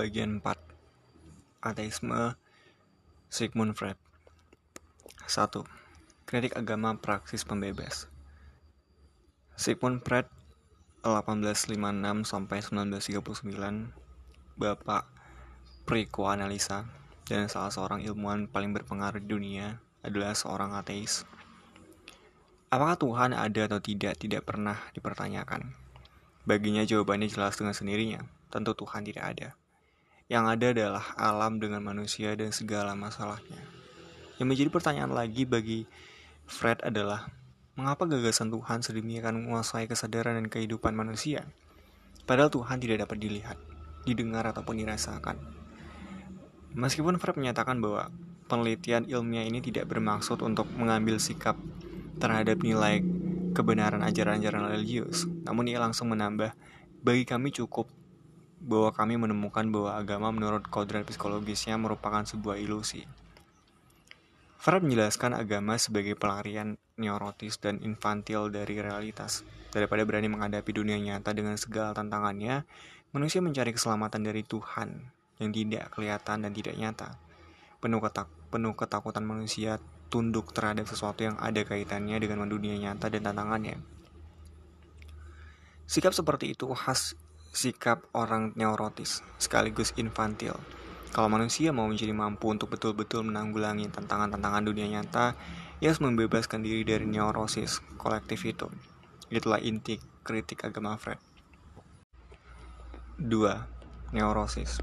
Bagian 4 Ateisme Sigmund Freud 1. Kritik agama praksis pembebas Sigmund Freud 1856 sampai 1939 Bapak Prikoanalisa dan salah seorang ilmuwan paling berpengaruh di dunia adalah seorang ateis. Apakah Tuhan ada atau tidak tidak pernah dipertanyakan. Baginya jawabannya jelas dengan sendirinya, tentu Tuhan tidak ada. Yang ada adalah alam dengan manusia dan segala masalahnya. Yang menjadi pertanyaan lagi bagi Fred adalah, mengapa gagasan Tuhan sedemikian menguasai kesadaran dan kehidupan manusia? Padahal Tuhan tidak dapat dilihat, didengar ataupun dirasakan. Meskipun Fred menyatakan bahwa penelitian ilmiah ini tidak bermaksud untuk mengambil sikap terhadap nilai kebenaran ajaran-ajaran religius, namun ia langsung menambah, bagi kami cukup bahwa kami menemukan bahwa agama menurut kodrat psikologisnya merupakan sebuah ilusi. Freud menjelaskan agama sebagai pelarian neurotis dan infantil dari realitas. Daripada berani menghadapi dunia nyata dengan segala tantangannya, manusia mencari keselamatan dari Tuhan yang tidak kelihatan dan tidak nyata. Penuh, ketak penuh ketakutan manusia tunduk terhadap sesuatu yang ada kaitannya dengan dunia nyata dan tantangannya. Sikap seperti itu khas sikap orang neurotis sekaligus infantil. Kalau manusia mau menjadi mampu untuk betul-betul menanggulangi tantangan-tantangan dunia nyata, ia harus membebaskan diri dari neurosis kolektif itu. Itulah inti kritik agama Fred. 2. Neurosis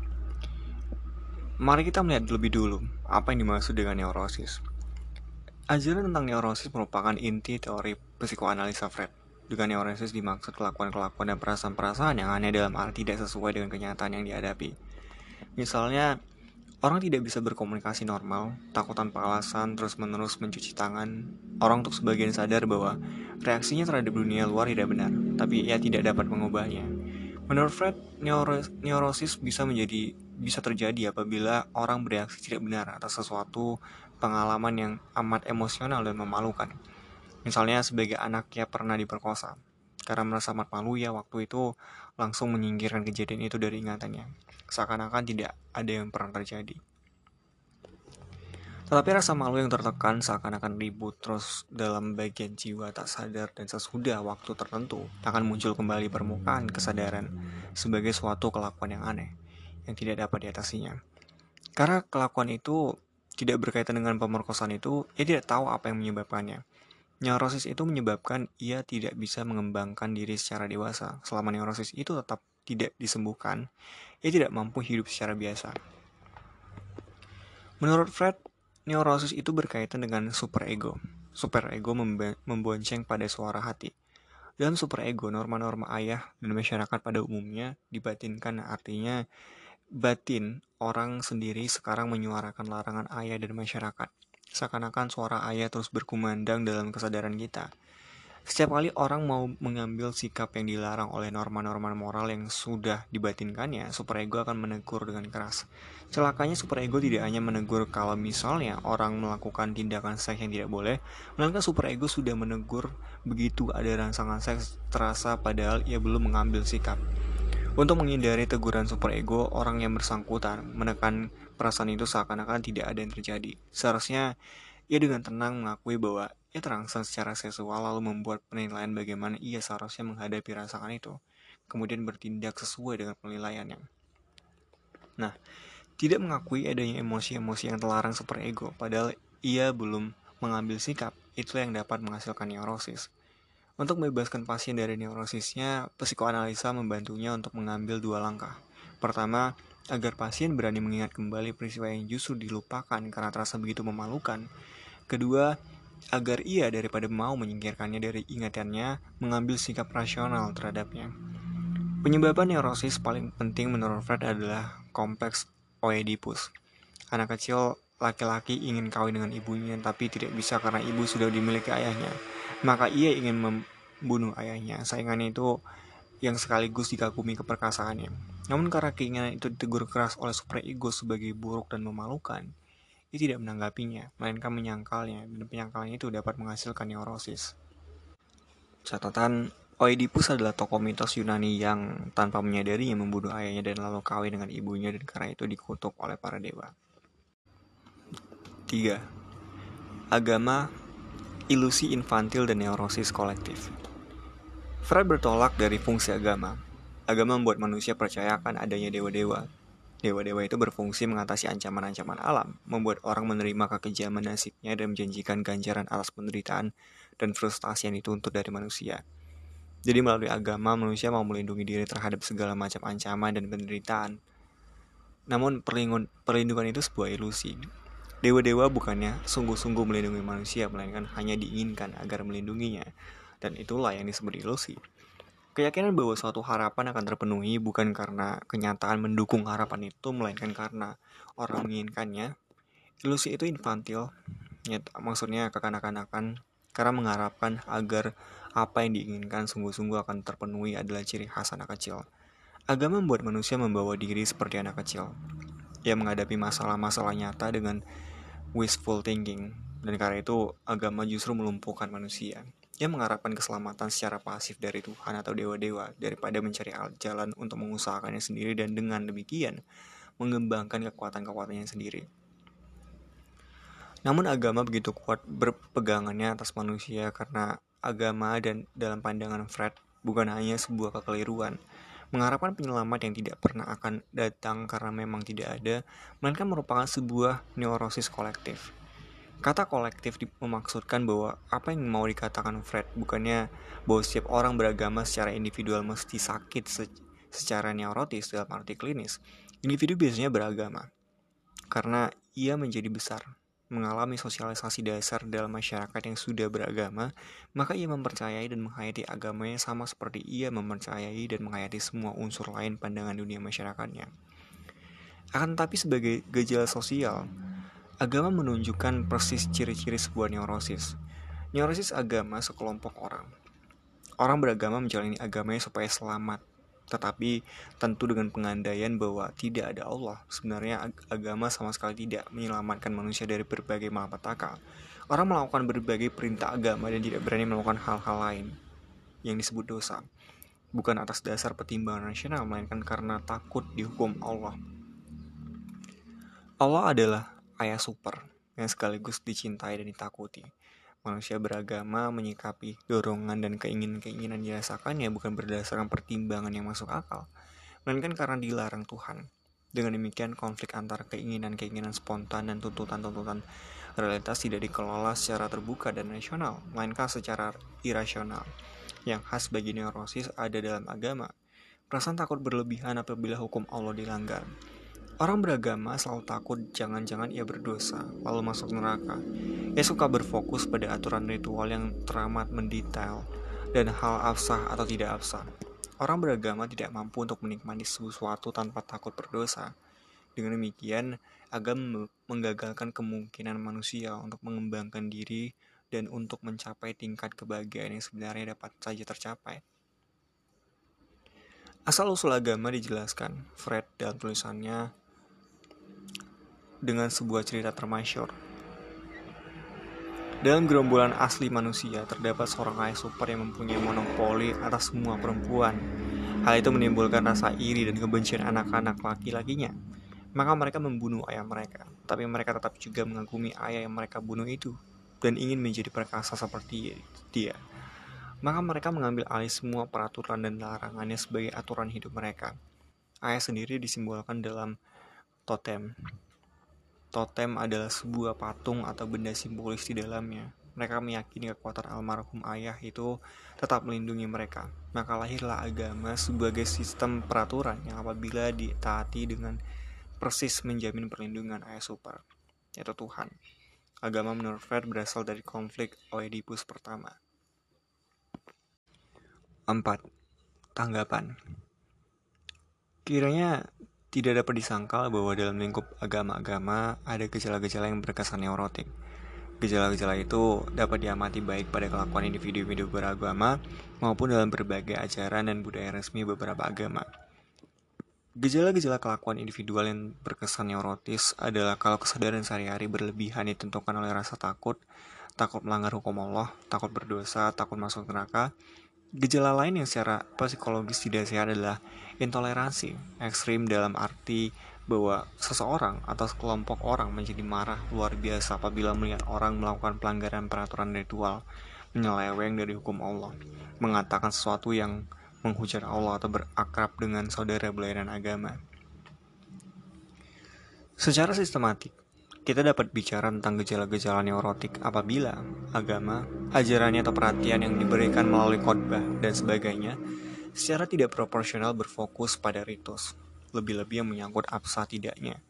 Mari kita melihat lebih dulu apa yang dimaksud dengan neurosis. Ajaran tentang neurosis merupakan inti teori psikoanalisa Fred. Dengan neurosis dimaksud kelakuan-kelakuan dan perasaan-perasaan yang aneh dalam arti tidak sesuai dengan kenyataan yang dihadapi. Misalnya, orang tidak bisa berkomunikasi normal, takut tanpa alasan, terus-menerus mencuci tangan. Orang untuk sebagian sadar bahwa reaksinya terhadap dunia luar tidak benar, tapi ia tidak dapat mengubahnya. Menurut Fred, neurosis bisa menjadi bisa terjadi apabila orang bereaksi tidak benar atas sesuatu pengalaman yang amat emosional dan memalukan. Misalnya sebagai anaknya pernah diperkosa. Karena merasa amat malu ya waktu itu langsung menyingkirkan kejadian itu dari ingatannya. Seakan-akan tidak ada yang pernah terjadi. Tetapi rasa malu yang tertekan seakan-akan ribut terus dalam bagian jiwa tak sadar dan sesudah waktu tertentu akan muncul kembali permukaan kesadaran sebagai suatu kelakuan yang aneh yang tidak dapat diatasinya. Karena kelakuan itu tidak berkaitan dengan pemerkosaan itu, ia tidak tahu apa yang menyebabkannya. Neurosis itu menyebabkan ia tidak bisa mengembangkan diri secara dewasa. Selama neurosis itu tetap tidak disembuhkan, ia tidak mampu hidup secara biasa. Menurut Fred, neurosis itu berkaitan dengan superego. Superego membonceng pada suara hati. Dalam superego, norma-norma ayah dan masyarakat pada umumnya dibatinkan artinya batin orang sendiri sekarang menyuarakan larangan ayah dan masyarakat. Seakan-akan suara ayah terus berkumandang dalam kesadaran kita. Setiap kali orang mau mengambil sikap yang dilarang oleh norma-norma moral yang sudah dibatinkannya, superego akan menegur dengan keras. Celakanya superego tidak hanya menegur kalau misalnya orang melakukan tindakan seks yang tidak boleh, melainkan superego sudah menegur begitu ada rangsangan seks terasa padahal ia belum mengambil sikap. Untuk menghindari teguran superego, orang yang bersangkutan menekan perasaan itu seakan-akan tidak ada yang terjadi. Seharusnya ia dengan tenang mengakui bahwa ia terangsang secara seksual lalu membuat penilaian bagaimana ia seharusnya menghadapi rasakan itu, kemudian bertindak sesuai dengan penilaiannya. Nah, tidak mengakui adanya emosi-emosi yang terlarang superego, padahal ia belum mengambil sikap, itu yang dapat menghasilkan neurosis. Untuk membebaskan pasien dari neurosisnya, psikoanalisa membantunya untuk mengambil dua langkah. Pertama, agar pasien berani mengingat kembali peristiwa yang justru dilupakan karena terasa begitu memalukan. Kedua, agar ia daripada mau menyingkirkannya dari ingatannya, mengambil sikap rasional terhadapnya. Penyebab neurosis paling penting menurut Fred adalah kompleks Oedipus. Anak kecil laki-laki ingin kawin dengan ibunya tapi tidak bisa karena ibu sudah dimiliki ayahnya maka ia ingin membunuh ayahnya. Saingannya itu yang sekaligus dikagumi keperkasaannya. Namun karena keinginan itu ditegur keras oleh superego sebagai buruk dan memalukan, ia tidak menanggapinya, melainkan menyangkalnya, dan penyangkalannya itu dapat menghasilkan neurosis. Catatan Oedipus adalah tokoh mitos Yunani yang tanpa menyadarinya membunuh ayahnya dan lalu kawin dengan ibunya dan karena itu dikutuk oleh para dewa. 3. Agama, ilusi infantil dan neurosis kolektif. Freud bertolak dari fungsi agama. Agama membuat manusia percaya akan adanya dewa-dewa. Dewa-dewa itu berfungsi mengatasi ancaman-ancaman alam, membuat orang menerima kekejaman nasibnya dan menjanjikan ganjaran atas penderitaan dan frustasi yang dituntut dari manusia. Jadi melalui agama, manusia mau melindungi diri terhadap segala macam ancaman dan penderitaan. Namun perlindungan itu sebuah ilusi. Dewa-dewa bukannya sungguh-sungguh melindungi manusia, melainkan hanya diinginkan agar melindunginya. Dan itulah yang disebut ilusi. Keyakinan bahwa suatu harapan akan terpenuhi bukan karena kenyataan mendukung harapan itu, melainkan karena orang menginginkannya. Ilusi itu infantil, ya, maksudnya kekanak-kanakan, karena mengharapkan agar apa yang diinginkan sungguh-sungguh akan terpenuhi adalah ciri khas anak kecil. Agama membuat manusia membawa diri seperti anak kecil. Ia menghadapi masalah-masalah nyata dengan wishful thinking, dan karena itu agama justru melumpuhkan manusia. Ia mengharapkan keselamatan secara pasif dari Tuhan atau dewa-dewa daripada mencari jalan untuk mengusahakannya sendiri dan dengan demikian mengembangkan kekuatan-kekuatannya sendiri. Namun agama begitu kuat berpegangannya atas manusia karena agama dan dalam pandangan Fred bukan hanya sebuah kekeliruan, Mengharapkan penyelamat yang tidak pernah akan datang karena memang tidak ada, melainkan merupakan sebuah neurosis kolektif. Kata kolektif memaksudkan bahwa apa yang mau dikatakan Fred bukannya bahwa setiap orang beragama secara individual mesti sakit se secara neurotis dalam arti klinis. Individu biasanya beragama karena ia menjadi besar mengalami sosialisasi dasar dalam masyarakat yang sudah beragama, maka ia mempercayai dan menghayati agamanya sama seperti ia mempercayai dan menghayati semua unsur lain pandangan dunia masyarakatnya. Akan tetapi sebagai gejala sosial, agama menunjukkan persis ciri-ciri sebuah neurosis. Neurosis agama sekelompok orang. Orang beragama menjalani agamanya supaya selamat, tetapi tentu dengan pengandaian bahwa tidak ada Allah. Sebenarnya agama sama sekali tidak menyelamatkan manusia dari berbagai malapetaka. Orang melakukan berbagai perintah agama dan tidak berani melakukan hal-hal lain yang disebut dosa. Bukan atas dasar pertimbangan rasional, melainkan karena takut dihukum Allah. Allah adalah ayah super yang sekaligus dicintai dan ditakuti. Manusia beragama menyikapi dorongan dan keinginan-keinginan dirasakannya bukan berdasarkan pertimbangan yang masuk akal, melainkan karena dilarang Tuhan. Dengan demikian, konflik antara keinginan-keinginan spontan dan tuntutan-tuntutan realitas tidak dikelola secara terbuka dan rasional, melainkan secara irasional. Yang khas bagi neurosis ada dalam agama. Perasaan takut berlebihan apabila hukum Allah dilanggar. Orang beragama selalu takut jangan-jangan ia berdosa, lalu masuk neraka. Ia suka berfokus pada aturan ritual yang teramat mendetail dan hal absah atau tidak absah. Orang beragama tidak mampu untuk menikmati sesuatu tanpa takut berdosa. Dengan demikian, agama menggagalkan kemungkinan manusia untuk mengembangkan diri dan untuk mencapai tingkat kebahagiaan yang sebenarnya dapat saja tercapai. Asal-usul agama dijelaskan Fred dalam tulisannya dengan sebuah cerita termasyur. Dalam gerombolan asli manusia, terdapat seorang ayah super yang mempunyai monopoli atas semua perempuan. Hal itu menimbulkan rasa iri dan kebencian anak-anak laki-lakinya. Maka mereka membunuh ayah mereka, tapi mereka tetap juga mengagumi ayah yang mereka bunuh itu dan ingin menjadi perkasa seperti dia. Maka mereka mengambil alih semua peraturan dan larangannya sebagai aturan hidup mereka. Ayah sendiri disimbolkan dalam totem Totem adalah sebuah patung atau benda simbolis di dalamnya. Mereka meyakini kekuatan almarhum ayah itu tetap melindungi mereka. Maka lahirlah agama sebagai sistem peraturan yang apabila ditaati dengan persis menjamin perlindungan ayah super, yaitu Tuhan. Agama menurut Fred berasal dari konflik Oedipus pertama. 4. Tanggapan Kiranya tidak dapat disangkal bahwa dalam lingkup agama-agama ada gejala-gejala yang berkesan neurotik. Gejala-gejala itu dapat diamati baik pada kelakuan individu-individu beragama maupun dalam berbagai ajaran dan budaya resmi beberapa agama. Gejala-gejala kelakuan individual yang berkesan neurotis adalah kalau kesadaran sehari-hari berlebihan ditentukan oleh rasa takut, takut melanggar hukum Allah, takut berdosa, takut masuk neraka, Gejala lain yang secara psikologis tidak sehat adalah intoleransi ekstrim dalam arti bahwa seseorang atau sekelompok orang menjadi marah luar biasa apabila melihat orang melakukan pelanggaran peraturan ritual, menyeleweng dari hukum Allah, mengatakan sesuatu yang menghujat Allah atau berakrab dengan saudara belayan agama. Secara sistematik, kita dapat bicara tentang gejala-gejala neurotik apabila agama, ajarannya atau perhatian yang diberikan melalui khotbah dan sebagainya secara tidak proporsional berfokus pada ritus, lebih-lebih yang menyangkut absah tidaknya.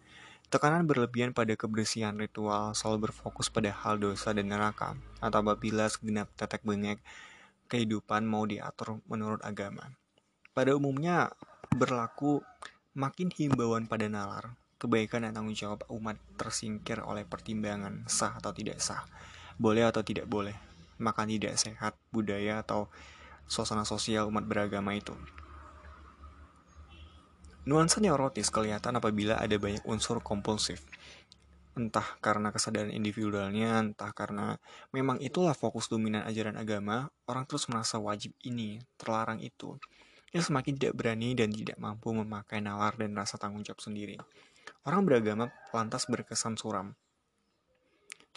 Tekanan berlebihan pada kebersihan ritual selalu berfokus pada hal dosa dan neraka, atau apabila segenap tetek bengek kehidupan mau diatur menurut agama. Pada umumnya berlaku makin himbauan pada nalar, kebaikan dan tanggung jawab umat tersingkir oleh pertimbangan sah atau tidak sah, boleh atau tidak boleh, makan tidak sehat, budaya atau suasana sosial umat beragama itu. Nuansa neurotis kelihatan apabila ada banyak unsur kompulsif, entah karena kesadaran individualnya, entah karena memang itulah fokus dominan ajaran agama, orang terus merasa wajib ini, terlarang itu. yang semakin tidak berani dan tidak mampu memakai nalar dan rasa tanggung jawab sendiri. Orang beragama lantas berkesan suram.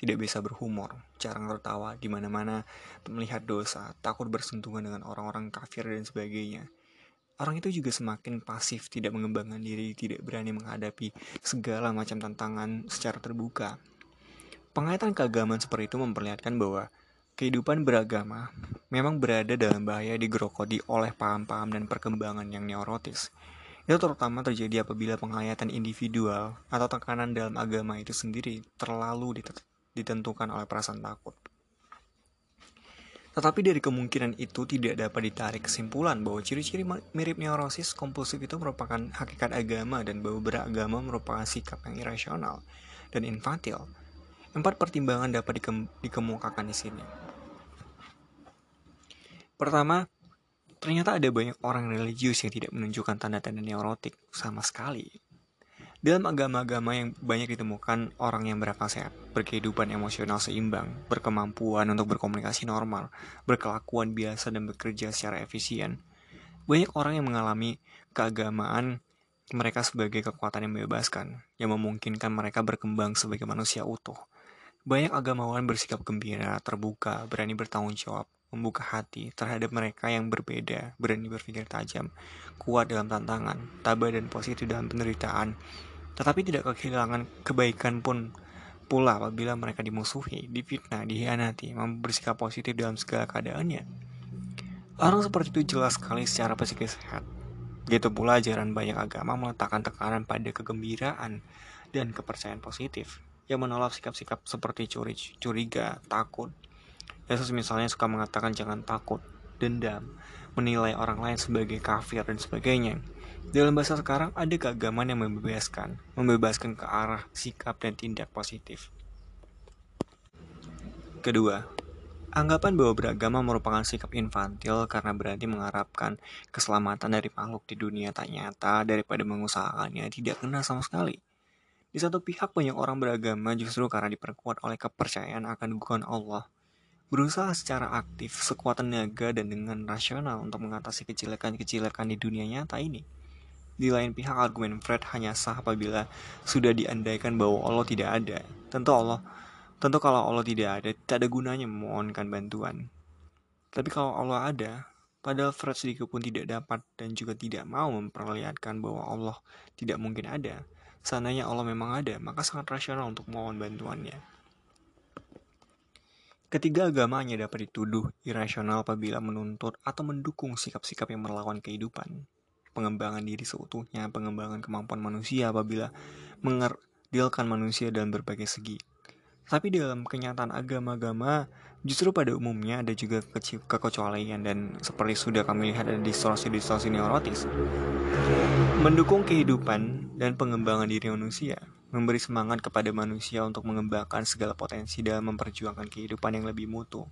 Tidak bisa berhumor, jarang tertawa di mana-mana, melihat dosa, takut bersentuhan dengan orang-orang kafir dan sebagainya. Orang itu juga semakin pasif, tidak mengembangkan diri, tidak berani menghadapi segala macam tantangan secara terbuka. Pengaitan keagamaan seperti itu memperlihatkan bahwa kehidupan beragama memang berada dalam bahaya digerokoti oleh paham-paham dan perkembangan yang neurotis. Itu terutama terjadi apabila penghayatan individual atau tekanan dalam agama itu sendiri terlalu ditentukan oleh perasaan takut. Tetapi dari kemungkinan itu tidak dapat ditarik kesimpulan bahwa ciri-ciri mirip neurosis kompulsif itu merupakan hakikat agama dan bahwa beragama merupakan sikap yang irasional dan infantil. Empat pertimbangan dapat dikem dikemukakan di sini. Pertama, Ternyata ada banyak orang religius yang tidak menunjukkan tanda-tanda neurotik sama sekali. Dalam agama-agama yang banyak ditemukan orang yang berakal sehat, berkehidupan emosional seimbang, berkemampuan untuk berkomunikasi normal, berkelakuan biasa dan bekerja secara efisien. Banyak orang yang mengalami keagamaan mereka sebagai kekuatan yang membebaskan, yang memungkinkan mereka berkembang sebagai manusia utuh. Banyak agamawan bersikap gembira, terbuka, berani bertanggung jawab, membuka hati terhadap mereka yang berbeda, berani berpikir tajam, kuat dalam tantangan, tabah dan positif dalam penderitaan, tetapi tidak kehilangan kebaikan pun pula apabila mereka dimusuhi, difitnah, dihianati, mampu bersikap positif dalam segala keadaannya. Orang seperti itu jelas sekali secara psikis sehat. Gitu pula ajaran banyak agama meletakkan tekanan pada kegembiraan dan kepercayaan positif yang menolak sikap-sikap seperti curi, curiga, takut, Yesus misalnya suka mengatakan jangan takut, dendam, menilai orang lain sebagai kafir dan sebagainya. Dalam bahasa sekarang ada keagamaan yang membebaskan, membebaskan ke arah sikap dan tindak positif. Kedua, anggapan bahwa beragama merupakan sikap infantil karena berarti mengharapkan keselamatan dari makhluk di dunia tak nyata daripada mengusahakannya tidak kena sama sekali. Di satu pihak banyak orang beragama justru karena diperkuat oleh kepercayaan akan dukungan Allah berusaha secara aktif, sekuat tenaga dan dengan rasional untuk mengatasi kecelakaan-kecelakaan di dunia nyata ini. Di lain pihak, argumen Fred hanya sah apabila sudah diandaikan bahwa Allah tidak ada. Tentu Allah, tentu kalau Allah tidak ada, tidak ada gunanya memohonkan bantuan. Tapi kalau Allah ada, padahal Fred sedikit pun tidak dapat dan juga tidak mau memperlihatkan bahwa Allah tidak mungkin ada. Seandainya Allah memang ada, maka sangat rasional untuk mohon bantuannya. Ketiga agama hanya dapat dituduh irasional apabila menuntut atau mendukung sikap-sikap yang melawan kehidupan. Pengembangan diri seutuhnya, pengembangan kemampuan manusia apabila mengerdilkan manusia dalam berbagai segi. Tapi dalam kenyataan agama-agama, justru pada umumnya ada juga kekecualian dan seperti sudah kami lihat ada distorsi-distorsi neurotis. Mendukung kehidupan dan pengembangan diri manusia, memberi semangat kepada manusia untuk mengembangkan segala potensi dalam memperjuangkan kehidupan yang lebih mutu.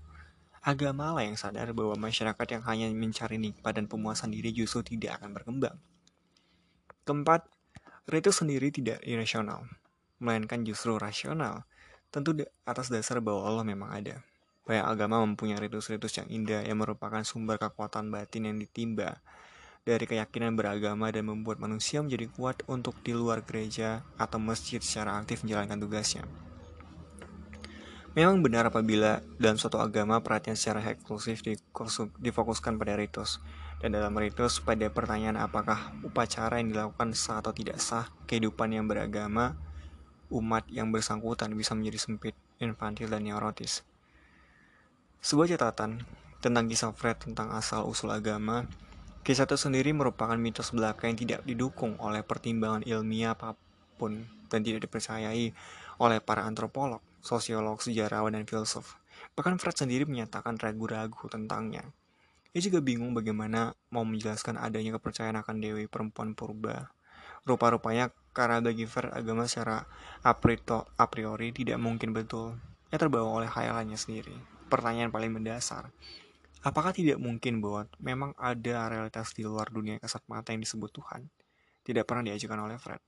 Agama lah yang sadar bahwa masyarakat yang hanya mencari nikmat dan pemuasan diri justru tidak akan berkembang. Keempat, ritus sendiri tidak irasional, melainkan justru rasional, tentu atas dasar bahwa Allah memang ada. Banyak agama mempunyai ritus-ritus yang indah yang merupakan sumber kekuatan batin yang ditimba dari keyakinan beragama dan membuat manusia menjadi kuat untuk di luar gereja atau masjid secara aktif menjalankan tugasnya. Memang benar apabila dalam suatu agama perhatian secara eksklusif difokuskan pada ritus, dan dalam ritus pada pertanyaan apakah upacara yang dilakukan sah atau tidak sah, kehidupan yang beragama, umat yang bersangkutan bisa menjadi sempit, infantil, dan neurotis. Sebuah catatan tentang kisah Fred tentang asal-usul agama, kisah itu sendiri merupakan mitos belaka yang tidak didukung oleh pertimbangan ilmiah apa pun dan tidak dipercayai oleh para antropolog sosiolog, sejarawan, dan filsuf. Bahkan Fred sendiri menyatakan ragu-ragu tentangnya. Ia juga bingung bagaimana mau menjelaskan adanya kepercayaan akan dewi perempuan purba. Rupa-rupanya karena bagi Fred agama secara a priori tidak mungkin betul. Ia terbawa oleh khayalannya sendiri. Pertanyaan paling mendasar, apakah tidak mungkin bahwa memang ada realitas di luar dunia kasat mata yang disebut Tuhan? Tidak pernah diajukan oleh Fred.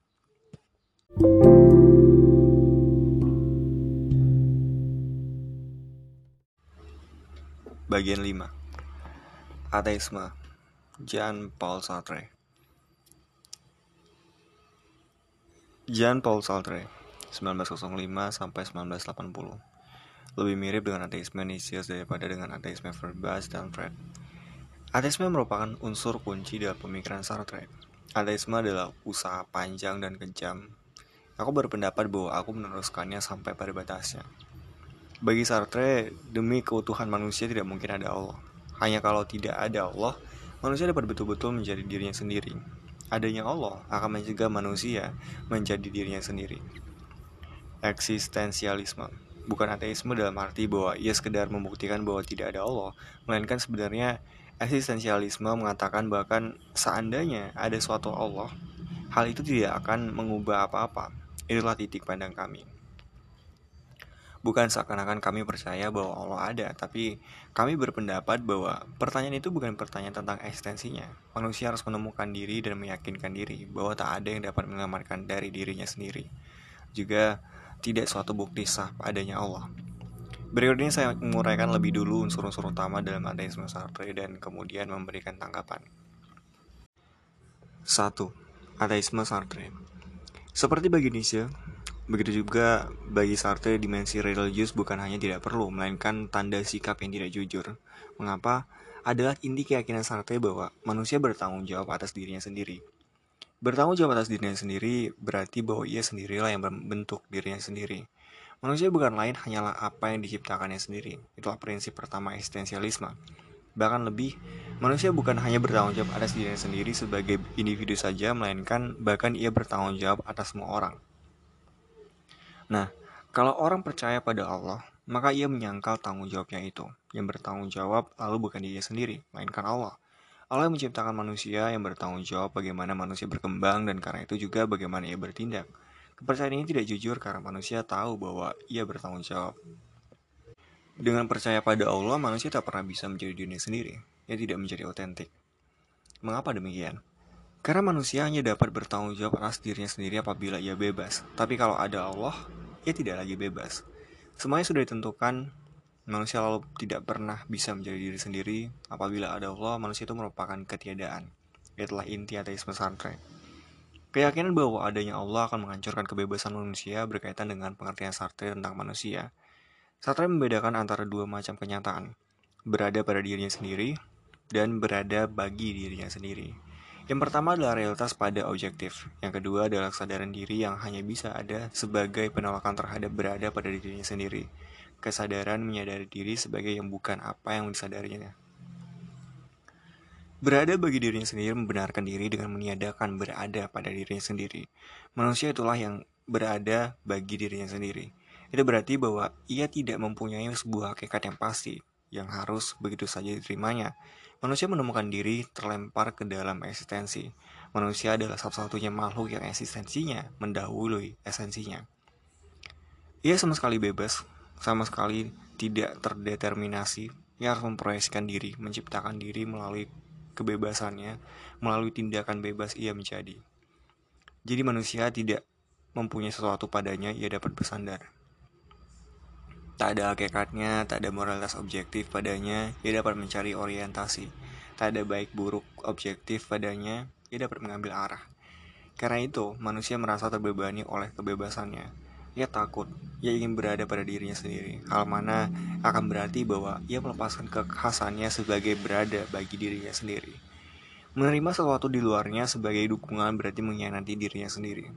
Bagian 5 Ateisme Jean Paul Sartre Jean Paul Sartre 1905 sampai 1980 lebih mirip dengan ateisme Nietzsche daripada dengan ateisme Verbas dan Fred. Ateisme merupakan unsur kunci dalam pemikiran Sartre. Ateisme adalah usaha panjang dan kejam. Aku berpendapat bahwa aku meneruskannya sampai pada batasnya. Bagi Sartre, demi keutuhan manusia tidak mungkin ada Allah. Hanya kalau tidak ada Allah, manusia dapat betul-betul menjadi dirinya sendiri. Adanya Allah akan mencegah manusia menjadi dirinya sendiri. Eksistensialisme bukan ateisme dalam arti bahwa ia sekedar membuktikan bahwa tidak ada Allah, melainkan sebenarnya eksistensialisme mengatakan bahkan seandainya ada suatu Allah, hal itu tidak akan mengubah apa-apa. Itulah titik pandang kami. Bukan seakan-akan kami percaya bahwa Allah ada, tapi kami berpendapat bahwa pertanyaan itu bukan pertanyaan tentang eksistensinya. Manusia harus menemukan diri dan meyakinkan diri bahwa tak ada yang dapat menyelamatkan dari dirinya sendiri. Juga tidak suatu bukti sah adanya Allah. Berikut ini saya menguraikan lebih dulu unsur-unsur utama dalam ateisme Sartre dan kemudian memberikan tanggapan. 1. Ateisme Sartre Seperti bagi Nietzsche, Begitu juga bagi Sartre dimensi religius bukan hanya tidak perlu, melainkan tanda sikap yang tidak jujur. Mengapa? Adalah inti keyakinan Sartre bahwa manusia bertanggung jawab atas dirinya sendiri. Bertanggung jawab atas dirinya sendiri berarti bahwa ia sendirilah yang membentuk dirinya sendiri. Manusia bukan lain hanyalah apa yang diciptakannya sendiri. Itulah prinsip pertama eksistensialisme. Bahkan lebih, manusia bukan hanya bertanggung jawab atas dirinya sendiri sebagai individu saja, melainkan bahkan ia bertanggung jawab atas semua orang. Nah, kalau orang percaya pada Allah, maka ia menyangkal tanggung jawabnya itu. Yang bertanggung jawab lalu bukan dirinya sendiri, melainkan Allah. Allah yang menciptakan manusia yang bertanggung jawab bagaimana manusia berkembang dan karena itu juga bagaimana ia bertindak. Kepercayaan ini tidak jujur karena manusia tahu bahwa ia bertanggung jawab. Dengan percaya pada Allah, manusia tak pernah bisa menjadi dirinya sendiri. Ia tidak menjadi otentik. Mengapa demikian? Karena manusia hanya dapat bertanggung jawab atas dirinya sendiri apabila ia bebas. Tapi kalau ada Allah, ia tidak lagi bebas. Semuanya sudah ditentukan, manusia lalu tidak pernah bisa menjadi diri sendiri. Apabila ada Allah, manusia itu merupakan ketiadaan. Itulah inti ateisme Sartre. Keyakinan bahwa adanya Allah akan menghancurkan kebebasan manusia berkaitan dengan pengertian Sartre tentang manusia. Sartre membedakan antara dua macam kenyataan, berada pada dirinya sendiri dan berada bagi dirinya sendiri. Yang pertama adalah realitas pada objektif. Yang kedua adalah kesadaran diri yang hanya bisa ada sebagai penolakan terhadap berada pada dirinya sendiri. Kesadaran menyadari diri sebagai yang bukan apa yang disadarinya. Berada bagi dirinya sendiri membenarkan diri dengan meniadakan berada pada dirinya sendiri. Manusia itulah yang berada bagi dirinya sendiri. Itu berarti bahwa ia tidak mempunyai sebuah hakikat yang pasti, yang harus begitu saja diterimanya, Manusia menemukan diri terlempar ke dalam eksistensi. Manusia adalah satu-satunya makhluk yang eksistensinya mendahului esensinya. Ia sama sekali bebas, sama sekali tidak terdeterminasi. Ia harus memproyeksikan diri, menciptakan diri melalui kebebasannya, melalui tindakan bebas ia menjadi. Jadi manusia tidak mempunyai sesuatu padanya ia dapat bersandar. Tak ada hakikatnya, tak ada moralitas objektif padanya, ia dapat mencari orientasi. Tak ada baik buruk objektif padanya, ia dapat mengambil arah. Karena itu, manusia merasa terbebani oleh kebebasannya. Ia takut, ia ingin berada pada dirinya sendiri. Hal mana akan berarti bahwa ia melepaskan kekhasannya sebagai berada bagi dirinya sendiri. Menerima sesuatu di luarnya sebagai dukungan berarti mengkhianati dirinya sendiri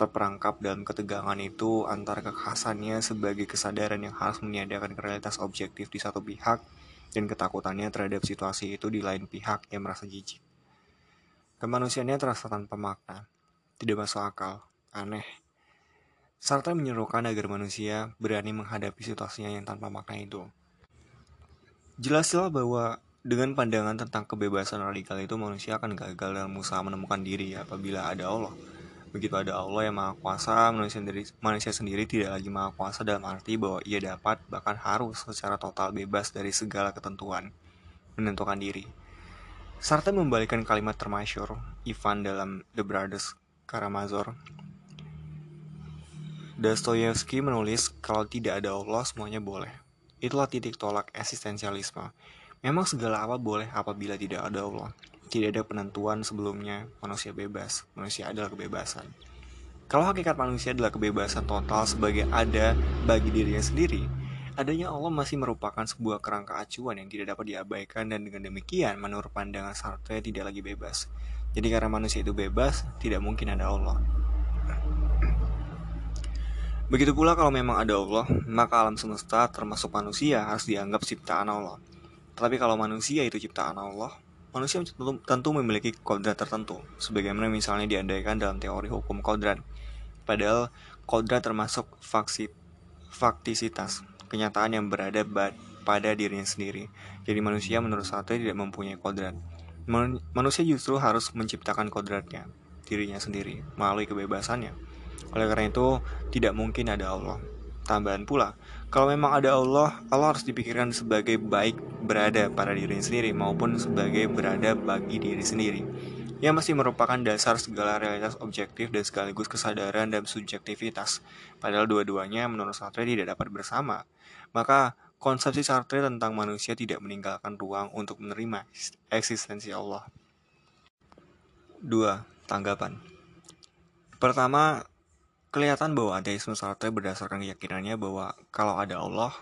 terperangkap dalam ketegangan itu antara kekhasannya sebagai kesadaran yang harus meniadakan realitas objektif di satu pihak dan ketakutannya terhadap situasi itu di lain pihak yang merasa jijik. Kemanusiaannya terasa tanpa makna, tidak masuk akal, aneh. Sartre menyerukan agar manusia berani menghadapi situasinya yang tanpa makna itu. Jelaslah bahwa dengan pandangan tentang kebebasan radikal itu manusia akan gagal dalam usaha menemukan diri apabila ada Allah. Begitu ada Allah yang maha kuasa, manusia sendiri, manusia sendiri tidak lagi maha kuasa dalam arti bahwa ia dapat bahkan harus secara total bebas dari segala ketentuan menentukan diri. Sartre membalikkan kalimat termasyur Ivan dalam The Brothers Karamazov. Dostoyevsky menulis kalau tidak ada Allah semuanya boleh. Itulah titik tolak eksistensialisme. Memang segala apa boleh apabila tidak ada Allah. Tidak ada penentuan sebelumnya, manusia bebas, manusia adalah kebebasan. Kalau hakikat manusia adalah kebebasan total sebagai ada bagi dirinya sendiri, adanya Allah masih merupakan sebuah kerangka acuan yang tidak dapat diabaikan dan dengan demikian menurut pandangan Sartre tidak lagi bebas. Jadi karena manusia itu bebas, tidak mungkin ada Allah. Begitu pula kalau memang ada Allah, maka alam semesta termasuk manusia harus dianggap ciptaan Allah. Tetapi kalau manusia itu ciptaan Allah, Manusia tentu, memiliki kodrat tertentu, sebagaimana misalnya diandaikan dalam teori hukum kodrat. Padahal kodrat termasuk faksi, faktisitas, kenyataan yang berada pada dirinya sendiri. Jadi manusia menurut Sartre tidak mempunyai kodrat. Manusia justru harus menciptakan kodratnya, dirinya sendiri, melalui kebebasannya. Oleh karena itu, tidak mungkin ada Allah. Tambahan pula, kalau memang ada Allah, Allah harus dipikirkan sebagai baik berada pada diri sendiri maupun sebagai berada bagi diri sendiri. Yang masih merupakan dasar segala realitas objektif dan sekaligus kesadaran dan subjektivitas. Padahal dua-duanya menurut Sartre tidak dapat bersama. Maka konsepsi Sartre tentang manusia tidak meninggalkan ruang untuk menerima eksistensi Allah. 2. Tanggapan Pertama, Kelihatan bahwa ateisme Sartre berdasarkan keyakinannya bahwa kalau ada Allah,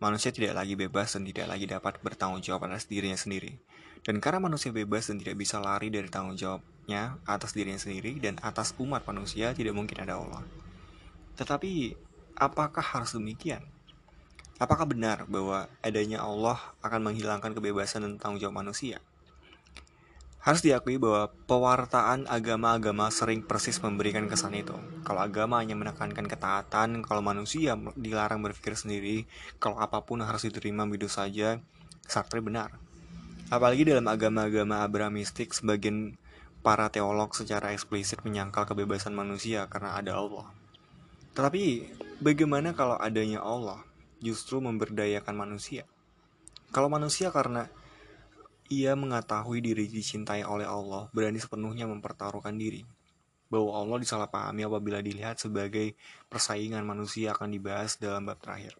manusia tidak lagi bebas dan tidak lagi dapat bertanggung jawab atas dirinya sendiri. Dan karena manusia bebas dan tidak bisa lari dari tanggung jawabnya atas dirinya sendiri dan atas umat manusia, tidak mungkin ada Allah. Tetapi, apakah harus demikian? Apakah benar bahwa adanya Allah akan menghilangkan kebebasan dan tanggung jawab manusia? Harus diakui bahwa pewartaan agama-agama sering persis memberikan kesan itu. Kalau agama hanya menekankan ketaatan, kalau manusia dilarang berpikir sendiri, kalau apa pun harus diterima begitu saja, Sartre benar. Apalagi dalam agama-agama Abrahamistik, sebagian para teolog secara eksplisit menyangkal kebebasan manusia karena ada Allah. Tetapi, bagaimana kalau adanya Allah justru memberdayakan manusia? Kalau manusia karena ia mengetahui diri dicintai oleh Allah, berani sepenuhnya mempertaruhkan diri. Bahwa Allah disalahpahami apabila dilihat sebagai persaingan manusia akan dibahas dalam bab terakhir.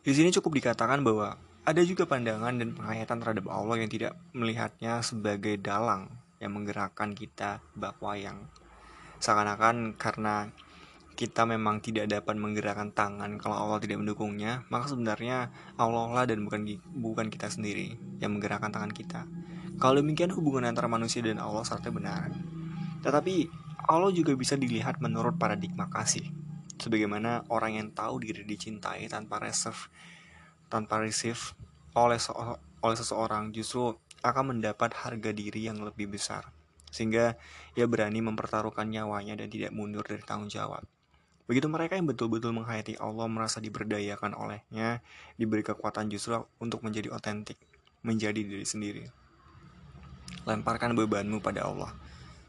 Di sini cukup dikatakan bahwa ada juga pandangan dan penghayatan terhadap Allah yang tidak melihatnya sebagai dalang yang menggerakkan kita bak wayang. Seakan-akan karena kita memang tidak dapat menggerakkan tangan kalau Allah tidak mendukungnya, maka sebenarnya Allah lah dan bukan bukan kita sendiri yang menggerakkan tangan kita. Kalau demikian hubungan antara manusia dan Allah serta benar. Tetapi Allah juga bisa dilihat menurut paradigma kasih. Sebagaimana orang yang tahu diri dicintai tanpa reserve, tanpa receive oleh se oleh seseorang justru akan mendapat harga diri yang lebih besar sehingga ia berani mempertaruhkan nyawanya dan tidak mundur dari tanggung jawab. Begitu mereka yang betul-betul menghayati Allah merasa diberdayakan olehnya, diberi kekuatan justru untuk menjadi otentik, menjadi diri sendiri. Lemparkan bebanmu pada Allah.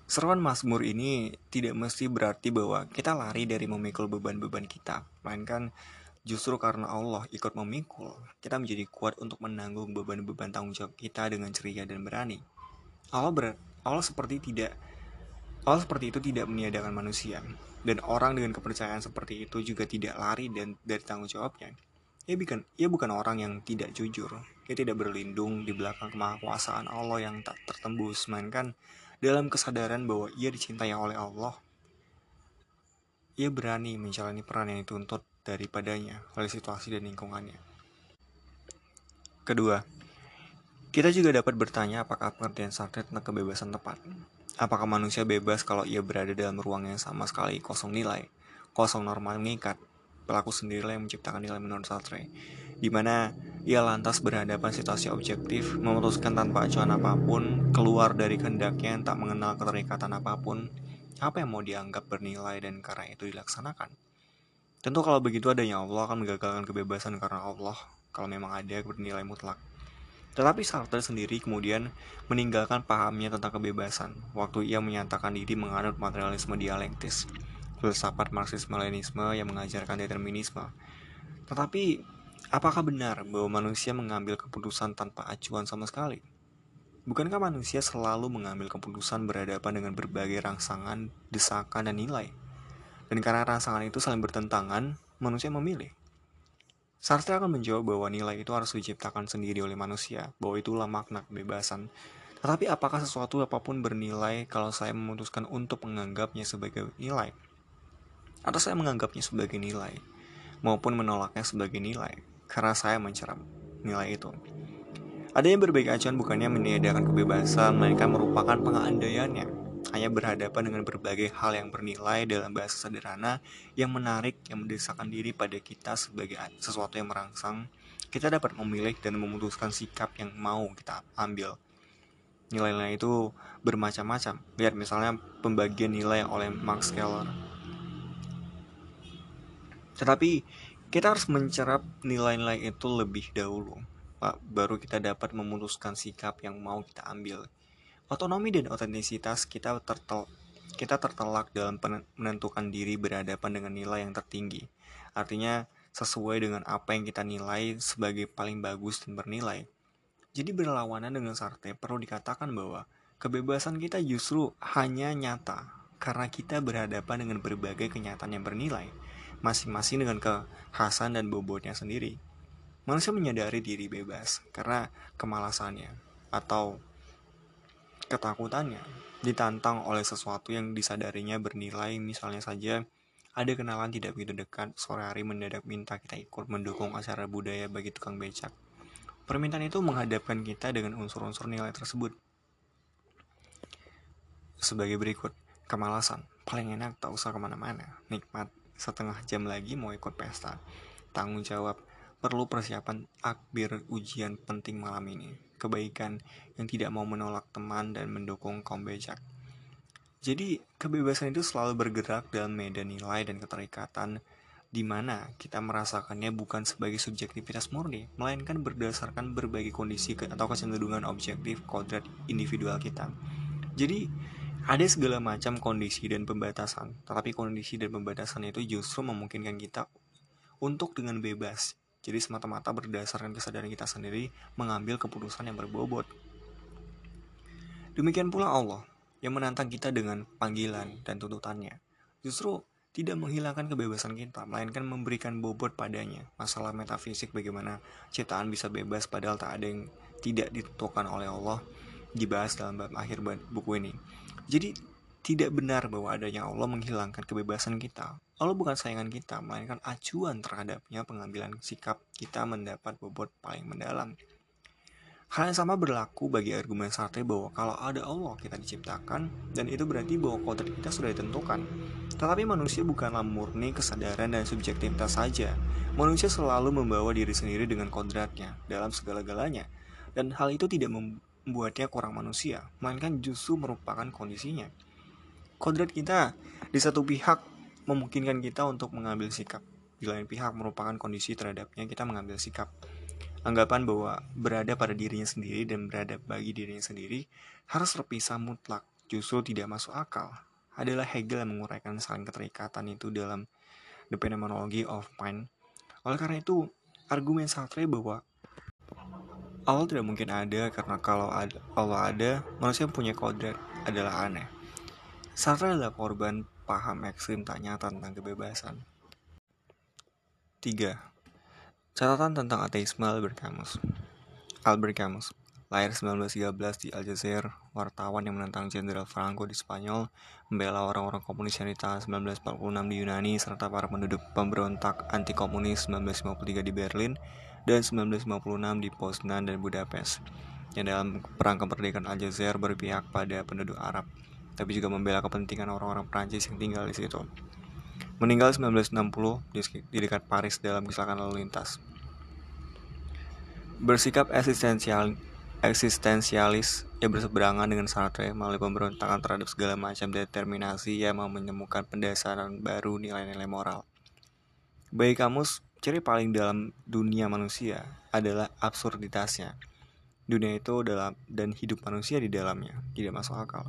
Seruan Mazmur ini tidak mesti berarti bahwa kita lari dari memikul beban-beban kita, melainkan justru karena Allah ikut memikul, kita menjadi kuat untuk menanggung beban-beban tanggung jawab kita dengan ceria dan berani. Allah ber Allah seperti tidak Hal seperti itu tidak meniadakan manusia, dan orang dengan kepercayaan seperti itu juga tidak lari dan dari tanggung jawabnya. Ia bukan, ia bukan orang yang tidak jujur. Ia tidak berlindung di belakang kemahakuasaan Allah yang tak tertembus, melainkan dalam kesadaran bahwa ia dicintai oleh Allah. Ia berani menjalani peran yang dituntut daripadanya oleh situasi dan lingkungannya. Kedua, kita juga dapat bertanya apakah pengertian Sartre tentang kebebasan tepat. Apakah manusia bebas kalau ia berada dalam ruang yang sama sekali kosong nilai, kosong normal mengikat? Pelaku sendirilah yang menciptakan nilai menurut Sartre, di mana ia lantas berhadapan situasi objektif, memutuskan tanpa acuan apa pun, keluar dari kehendaknya yang tak mengenal keterikatan apa pun, apa yang mau dianggap bernilai dan karena itu dilaksanakan. Tentu kalau begitu adanya Allah akan menggagalkan kebebasan karena Allah, kalau memang ada bernilai mutlak. Tetapi Sartre sendiri kemudian meninggalkan pahamnya tentang kebebasan waktu ia menyatakan diri menganut materialisme dialektis, filsafat Marxisme-Leninisme yang mengajarkan determinisme. Tetapi, apakah benar bahwa manusia mengambil keputusan tanpa acuan sama sekali? Bukankah manusia selalu mengambil keputusan berhadapan dengan berbagai rangsangan, desakan, dan nilai? Dan karena rangsangan itu saling bertentangan, manusia memilih. Sartre akan menjawab bahwa nilai itu harus diciptakan sendiri oleh manusia, bahwa itulah makna kebebasan. Tetapi apakah sesuatu apa pun bernilai kalau saya memutuskan untuk menganggapnya sebagai nilai? Atau saya menganggapnya sebagai nilai, maupun menolaknya sebagai nilai, karena saya mencerap nilai itu. Adanya berbagai acuan bukannya meniadakan kebebasan, melainkan merupakan pengaandaiannya hanya berhadapan dengan berbagai hal yang bernilai dalam bahasa sederhana yang menarik yang mendesakan diri pada kita sebagai sesuatu yang merangsang. Kita dapat memilih dan memutuskan sikap yang mau kita ambil. Nilai-nilai itu bermacam-macam. Lihat misalnya pembagian nilai oleh Max Keller. Tetapi kita harus mencerap nilai-nilai itu lebih dahulu. Pak, baru kita dapat memutuskan sikap yang mau kita ambil Otonomi dan otentisitas kita tertel kita tertelak dalam menentukan diri berhadapan dengan nilai yang tertinggi. Artinya sesuai dengan apa yang kita nilai sebagai paling bagus dan bernilai. Jadi berlawanan dengan Sartre perlu dikatakan bahwa kebebasan kita justru hanya nyata karena kita berhadapan dengan berbagai kenyataan yang bernilai, masing-masing dengan kekhasan dan bobotnya sendiri. Manusia menyadari diri bebas karena kemalasannya atau ketakutannya ditantang oleh sesuatu yang disadarinya bernilai. Misalnya saja ada kenalan tidak begitu dekat sore hari mendadak minta kita ikut mendukung acara budaya bagi tukang becak. Permintaan itu menghadapkan kita dengan unsur-unsur nilai tersebut. Sebagai berikut kemalasan. Paling enak tak usah ke mana-mana. Nikmat. Setengah jam lagi mau ikut pesta. Tanggung jawab perlu persiapan akbir ujian penting malam ini kebaikan, yang tidak mau menolak teman dan mendukung kaum becak. Jadi, kebebasan itu selalu bergerak dalam medan nilai dan keterikatan di mana kita merasakannya bukan sebagai subjektivitas murni, melainkan berdasarkan berbagai kondisi atau kecenderungan objektif kodrat individual kita. Jadi, ada segala macam kondisi dan pembatasan, tetapi kondisi dan pembatasan itu justru memungkinkan kita untuk dengan bebas jadi semata-mata berdasarkan kesadaran kita sendiri mengambil keputusan yang berbobot. Demikian pula Allah yang menantang kita dengan panggilan dan tuntutannya. Justru tidak menghilangkan kebebasan kita, melainkan memberikan bobot padanya. Masalah metafisik bagaimana ciptaan bisa bebas padahal tak ada yang tidak ditentukan oleh Allah dibahas dalam bab akhir buku ini. Jadi tidak benar bahwa adanya Allah menghilangkan kebebasan kita. Allah bukan sayangan kita, melainkan acuan terhadapnya pengambilan sikap kita mendapat bobot paling mendalam. Hal yang sama berlaku bagi argumen Sartre bahwa kalau ada Allah kita diciptakan, dan itu berarti bahwa kodrat kita sudah ditentukan. Tetapi manusia bukanlah murni kesadaran dan subjektivitas saja. Manusia selalu membawa diri sendiri dengan kodratnya dalam segala-galanya. Dan hal itu tidak membuatnya kurang manusia, melainkan justru merupakan kondisinya kodrat kita di satu pihak memungkinkan kita untuk mengambil sikap. Di lain pihak merupakan kondisi terhadapnya kita mengambil sikap. Anggapan bahwa berada pada dirinya sendiri dan berada bagi dirinya sendiri harus terpisah mutlak justru tidak masuk akal. Adalah Hegel yang menguraikan saling keterikatan itu dalam The Phenomenology of Mind. Oleh karena itu argumen Sartre bahwa Allah tidak mungkin ada karena kalau Allah ada manusia punya kodrat adalah aneh. Sartre adalah korban paham ekstrim tak nyata tentang kebebasan. 3. Catatan tentang ateisme Albert Camus Albert Camus Lahir 1913 di Aljazair, wartawan yang menentang Jenderal Franco di Spanyol, membela orang-orang komunis yang ditahan 1946 di Yunani, serta para penduduk pemberontak anti-komunis 1953 di Berlin dan 1956 di Poznan dan Budapest, yang dalam perang kemerdekaan Aljazair berpihak pada penduduk Arab, tapi juga membela kepentingan orang-orang Prancis yang tinggal di situ meninggal 1960 di dekat Paris dalam kecelakaan lalu lintas. Bersikap eksistensial, eksistensialis, ia berseberangan dengan Sartre melalui pemberontakan terhadap segala macam determinasi yang mau menemukan pendasaran baru nilai-nilai moral. Bagi kamus, ciri paling dalam dunia manusia adalah absurditasnya. Dunia itu dalam dan hidup manusia di dalamnya tidak masuk akal.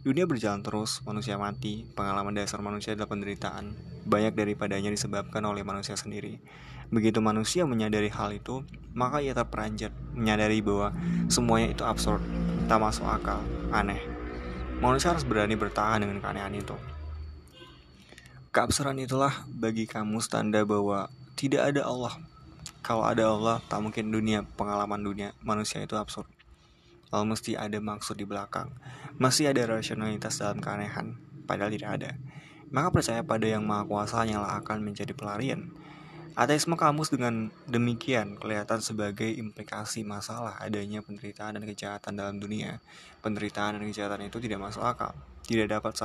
Dunia berjalan terus, manusia mati, pengalaman dasar manusia adalah penderitaan. Banyak daripadanya disebabkan oleh manusia sendiri. Begitu manusia menyadari hal itu, maka ia terperanjat menyadari bahwa semuanya itu absurd, tak masuk akal, aneh. Manusia harus berani bertahan dengan keanehan itu. Keabsurdan itulah bagi kamu tanda bahwa tidak ada Allah. Kalau ada Allah, tak mungkin dunia pengalaman dunia manusia itu absurd. Lalu mesti ada maksud di belakang. Masih ada rasionalitas dalam keanehan, padahal tidak ada. Maka percaya pada yang maha kuasa hanyalah akan menjadi pelarian. Ateisme kamus dengan demikian kelihatan sebagai implikasi masalah adanya penderitaan dan kejahatan dalam dunia. Penderitaan dan kejahatan itu tidak masuk akal, tidak dapat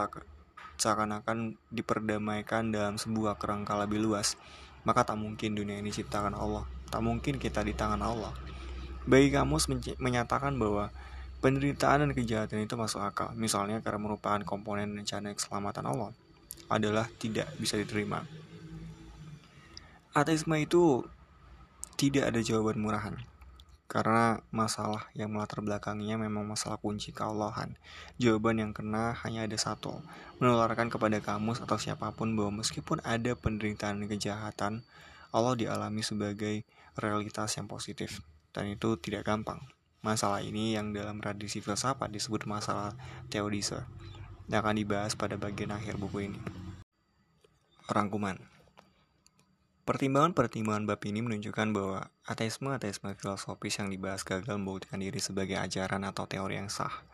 seakan-akan diperdamaikan dalam sebuah kerangka lebih luas. Maka tak mungkin dunia ini diciptakan Allah, tak mungkin kita di tangan Allah. Bagi kamus menyatakan bahwa penderitaan dan kejahatan itu masuk akal, misalnya karena merupakan komponen rencana keselamatan Allah, adalah tidak bisa diterima. Ateisme itu tidak ada jawaban murahan, karena masalah yang melatar belakangnya memang masalah kunci keallahan. Jawaban yang kena hanya ada satu, menularkan kepada kamus atau siapa pun bahwa meskipun ada penderitaan dan kejahatan, Allah dialami sebagai realitas yang positif dan itu tidak gampang. Masalah ini yang dalam tradisi filsafat disebut masalah teodise, yang akan dibahas pada bagian akhir buku ini. Rangkuman Pertimbangan-pertimbangan bab ini menunjukkan bahwa ateisme-ateisme filosofis yang dibahas gagal membuktikan diri sebagai ajaran atau teori yang sah.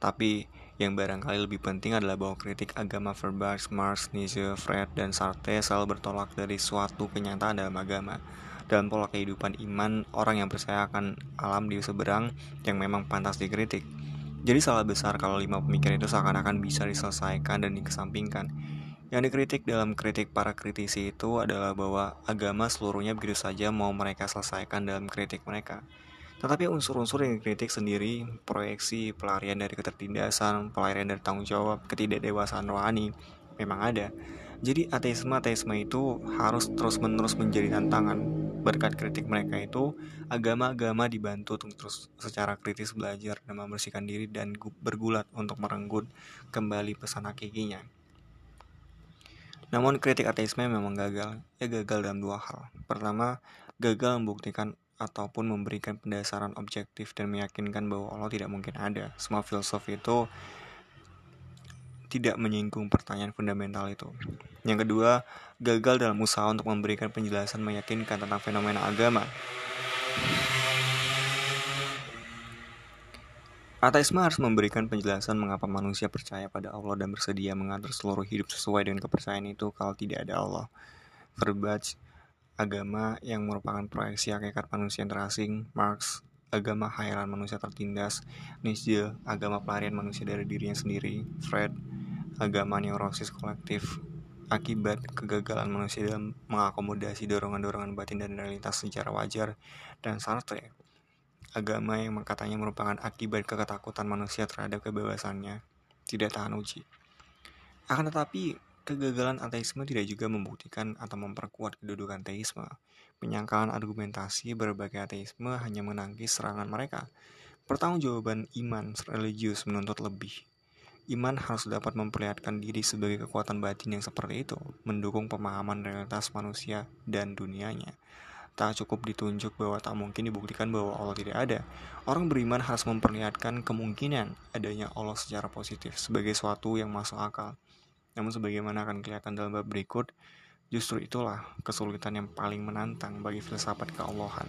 Tapi yang barangkali lebih penting adalah bahwa kritik agama Feuerbach, Marx, Nietzsche, Freud, dan Sartre selalu bertolak dari suatu kenyataan dalam agama, dalam pola kehidupan iman orang yang percaya akan alam di seberang yang memang pantas dikritik. Jadi salah besar kalau lima pemikiran itu seakan-akan bisa diselesaikan dan dikesampingkan. Yang dikritik dalam kritik para kritisi itu adalah bahwa agama seluruhnya begitu saja mau mereka selesaikan dalam kritik mereka. Tetapi unsur-unsur yang dikritik sendiri, proyeksi, pelarian dari ketertindasan, pelarian dari tanggung jawab, ketidakdewasaan rohani, memang ada. Jadi ateisme-ateisme itu harus terus-menerus menjadi tantangan berkat kritik mereka itu, agama-agama dibantu untuk terus secara kritis belajar dan membersihkan diri dan bergulat untuk merenggut kembali pesan hakikinya. Namun kritik ateisme memang gagal. Ya gagal dalam dua hal. Pertama, gagal membuktikan ataupun memberikan pendasaran objektif dan meyakinkan bahwa Allah tidak mungkin ada. Semua filsuf itu tidak menyinggung pertanyaan fundamental itu. Yang kedua, gagal dalam usaha untuk memberikan penjelasan meyakinkan tentang fenomena agama. Ateisme harus memberikan penjelasan mengapa manusia percaya pada Allah dan bersedia mengatur seluruh hidup sesuai dengan kepercayaan itu kalau tidak ada Allah. Verbach, agama yang merupakan proyeksi hakikat manusia yang terasing, Marx, agama khayalan manusia tertindas, Nietzsche, agama pelarian manusia dari dirinya sendiri, Fred, agama neurosis kolektif akibat kegagalan manusia dalam mengakomodasi dorongan-dorongan batin dan realitas secara wajar dan Sartre agama yang katanya merupakan akibat keketakutan manusia terhadap kebebasannya tidak tahan uji. Akan tetapi kegagalan ateisme tidak juga membuktikan atau memperkuat kedudukan teisme penyangkalan argumentasi berbagai ateisme hanya menangkis serangan mereka pertanggungjawaban iman religius menuntut lebih Iman harus dapat memperlihatkan diri sebagai kekuatan batin yang seperti itu, mendukung pemahaman realitas manusia dan dunianya. Tak cukup ditunjuk bahwa tak mungkin dibuktikan bahwa Allah tidak ada. Orang beriman harus memperlihatkan kemungkinan adanya Allah secara positif sebagai suatu yang masuk akal. Namun sebagaimana akan kelihatan dalam bab berikut, justru itulah kesulitan yang paling menantang bagi filsafat keallohan.